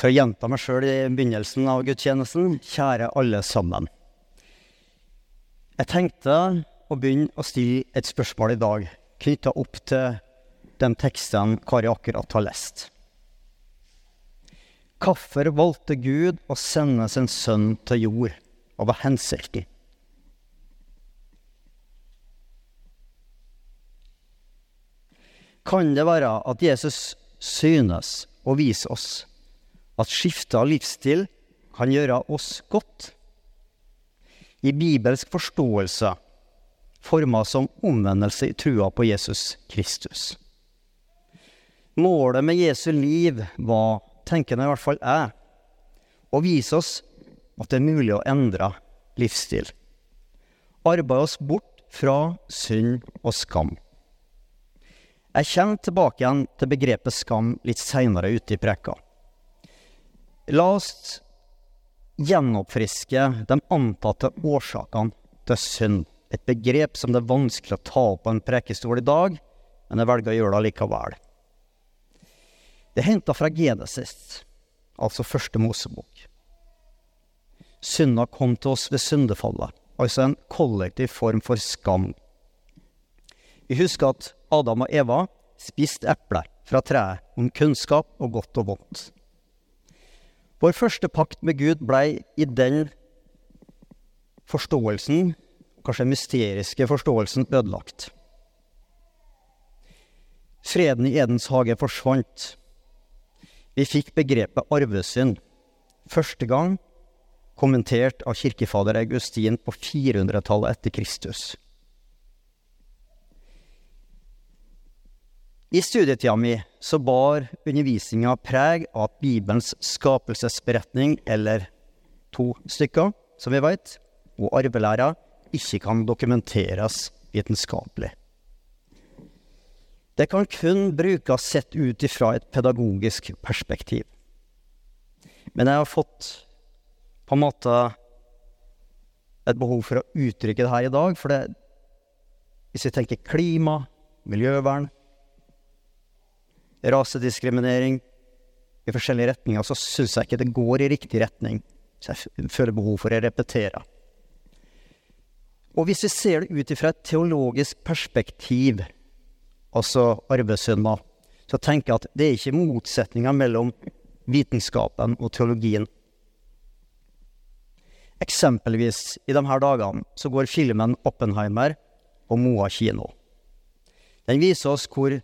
For å gjenta meg sjøl i begynnelsen av gudstjenesten kjære alle sammen. Jeg tenkte å begynne å stille et spørsmål i dag knytta opp til de tekstene Kari akkurat har lest. Hvorfor valgte Gud å sende sin sønn til jord, og var hensikten? Kan det være at Jesus synes og viser oss at skifte av livsstil kan gjøre oss godt? I bibelsk forståelse forma som omvendelse i trua på Jesus Kristus. Målet med Jesu liv var, tenker jeg i hvert fall jeg, å vise oss at det er mulig å endre livsstil. Arbeide oss bort fra synd og skam. Jeg kommer tilbake igjen til begrepet skam litt seinere ute i preka. La oss gjenoppfriske de antatte årsakene til synd. Et begrep som det er vanskelig å ta opp på en prekestol i dag, men jeg velger å gjøre det likevel. Det er henta fra Genesis, altså første Mosebok. Synda kom til oss ved syndefallet, altså en kollektiv form for skam. Vi husker at Adam og Eva spiste eplet fra treet om kunnskap og godt og vondt. Vår første pakt med Gud blei i den forståelsen kanskje mysteriske forståelsen ødelagt. Freden i Edens hage forsvant. Vi fikk begrepet arvesynd, første gang kommentert av kirkefader Augustin på 400-tallet etter Kristus. I studietida mi så bar undervisninga preg av Bibelens skapelsesberetning, eller to stykker, som vi veit, og arvelæra ikke kan dokumenteres vitenskapelig. Det kan kun brukes sett ut ifra et pedagogisk perspektiv. Men jeg har fått på en måte et behov for å uttrykke det her i dag, for det, hvis vi tenker klima, miljøvern, rasediskriminering i forskjellige retninger, så syns jeg ikke det går i riktig retning. Så jeg føler behov for å repetere. Og hvis vi ser det ut ifra et teologisk perspektiv, altså arvesynda, så tenker jeg at det er ikke motsetninger mellom vitenskapen og teologien. Eksempelvis i de her dagene så går filmen 'Oppenheimer' på Moa kino. Den viser oss hvor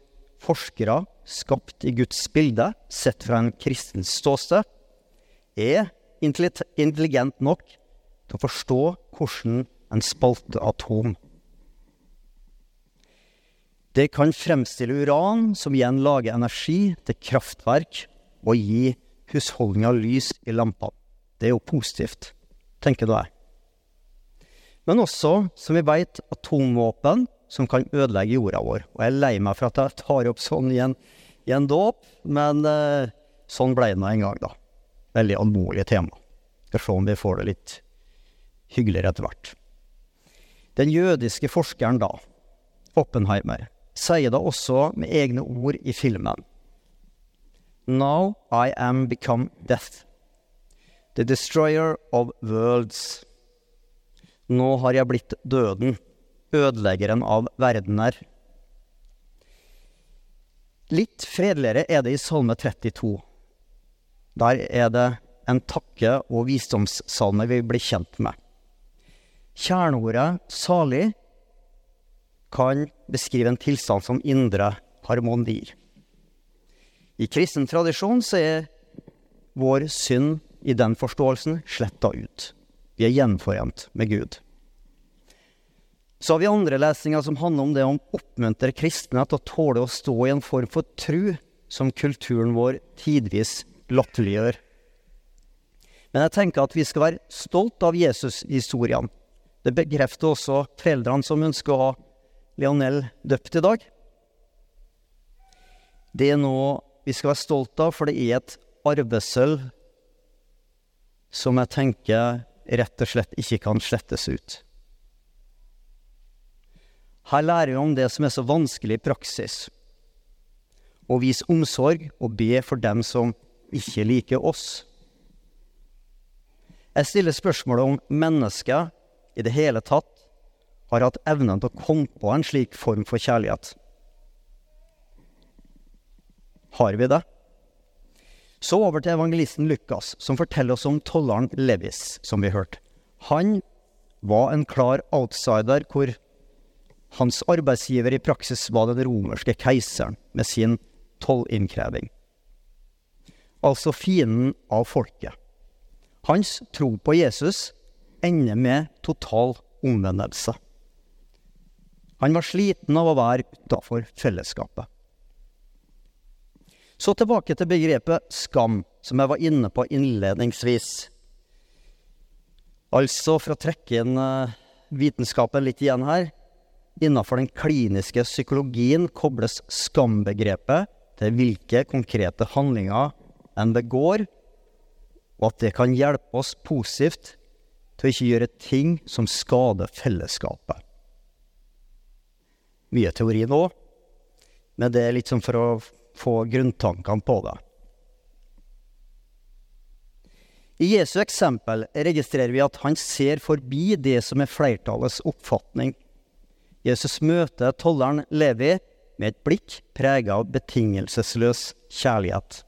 forskere, skapt i Guds bilde, sett fra en kristens ståsted, er intelligent nok til å forstå hvordan en spalteatom. Det kan fremstille uran, som igjen lager energi til kraftverk og gi husholdninga lys i lampene. Det er jo positivt, tenker da jeg. Men også, som vi veit, atomvåpen som kan ødelegge jorda vår. Og jeg er lei meg for at jeg tar opp sånn i en, i en dåp, men eh, sånn ble det nå en gang, da. Veldig alvorlig tema. Skal se om vi får det litt hyggeligere etter hvert. Den jødiske forskeren da, Oppenheimer, sier da også med egne ord i filmen Now I am become death, the destroyer of worlds. Nå har jeg blitt døden, ødeleggeren av verdener. Litt fredeligere er det i Salme 32. Der er det en takke- og visdomssalme vi blir kjent med. Kjerneordet 'salig' kan beskrive en tilstand som indre harmonier. I kristen tradisjon så er vår synd i den forståelsen sletta ut. Vi er gjenforent med Gud. Så har vi andre lesninger som handler om det å oppmuntre kristne til å tåle å stå i en form for tru som kulturen vår tidvis latterliggjør. Men jeg tenker at vi skal være stolt av Jesus-historiene det bekrefter også foreldrene som ønsker å ha Leonel døpt i dag. Det er noe vi skal være stolte av, for det er et arvesølv som jeg tenker rett og slett ikke kan slettes ut. Her lærer vi om det som er så vanskelig i praksis. Å vise omsorg og be for dem som ikke liker oss. Jeg stiller spørsmålet om mennesket i det hele tatt har hatt evnen til å komme på en slik form for kjærlighet. Har vi det? Så over til evangelisten Lukas, som forteller oss om tolleren Levis, som vi hørte. Han var en klar outsider, hvor hans arbeidsgiver i praksis var den romerske keiseren med sin tollinnkreving. Altså fienden av folket. Hans tro på Jesus ender med total omvendelse. Han var sliten av å være utafor fellesskapet. Så tilbake til begrepet skam, som jeg var inne på innledningsvis. Altså, for å trekke inn uh, vitenskapen litt igjen her Innafor den kliniske psykologien kobles skambegrepet til hvilke konkrete handlinger en begår, og at det kan hjelpe oss positivt til å ikke gjøre ting som skader fellesskapet. Mye teori nå, men det er litt sånn for å få grunntankene på det. I Jesu eksempel registrerer vi at han ser forbi det som er flertallets oppfatning. Jesus møter tolleren Levi med et blikk prega av betingelsesløs kjærlighet.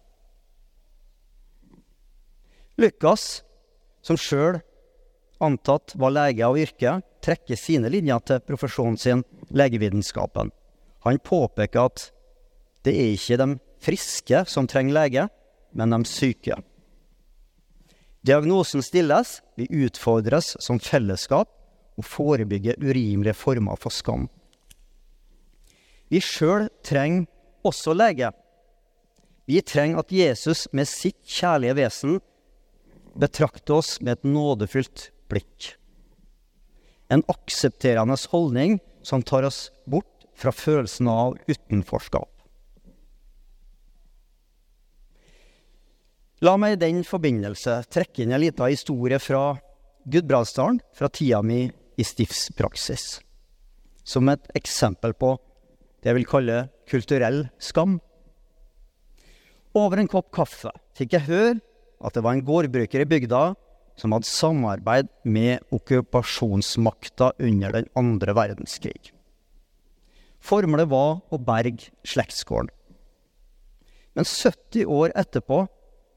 Lukas, som sjøl antatt var lege av yrke, trekker sine linjer til profesjonen sin, legevitenskapen. Han påpeker at det er ikke de friske som trenger lege, men de syke. Diagnosen stilles, vi utfordres som fellesskap å forebygge urimelige former for skam. Vi sjøl trenger også lege. Vi trenger at Jesus med sitt kjærlige vesen betrakter oss med et nådefullt blikk. En aksepterende holdning som tar oss bort fra følelsen av utenforskap. La meg i den forbindelse trekke inn en liten historie fra Gudbrandsdalen, fra tida mi i stiftspraksis, som et eksempel på det jeg vil kalle kulturell skam. Over en kopp kaffe fikk jeg høre at det var en gårdbruker i bygda som hadde samarbeid med okkupasjonsmakta under den andre verdenskrig. Formålet var å berge slektsgården. Men 70 år etterpå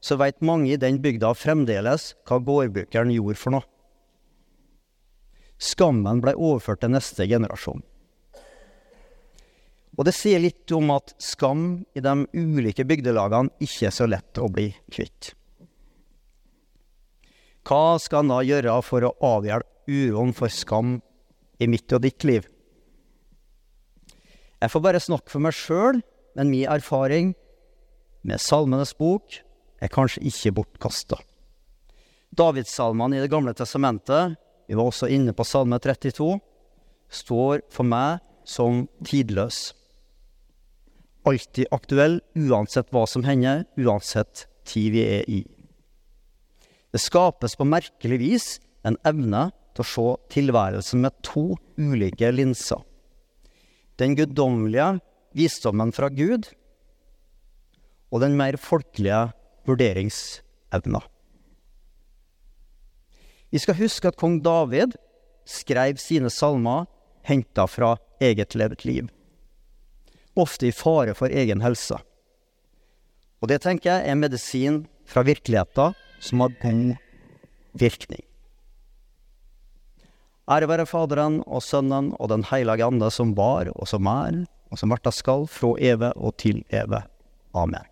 så veit mange i den bygda fremdeles hva gårdbrukeren gjorde for noe. Skammen ble overført til neste generasjon. Og det sier litt om at skam i de ulike bygdelagene ikke er så lett å bli kvitt. Hva skal han da gjøre for å avhjelpe uroen for skam i mitt og ditt liv? Jeg får bare snakke for meg sjøl, men min erfaring med Salmenes bok er kanskje ikke bortkasta. Davidssalmene i Det gamle testamentet, vi var også inne på Salme 32, står for meg som tidløs. Alltid aktuell, uansett hva som hender, uansett tid vi er i. Det skapes på merkelig vis en evne til å se tilværelsen med to ulike linser. Den guddommelige visdommen fra Gud og den mer folkelige vurderingsevna. Vi skal huske at kong David skrev sine salmer henta fra eget levd liv, ofte i fare for egen helse. Og det tenker jeg er medisin fra virkeligheten som har god virkning. Ære være Faderen og Sønnen og Den hellige ande, som var og som er og som verta skal, fra evig og til evig. Amen.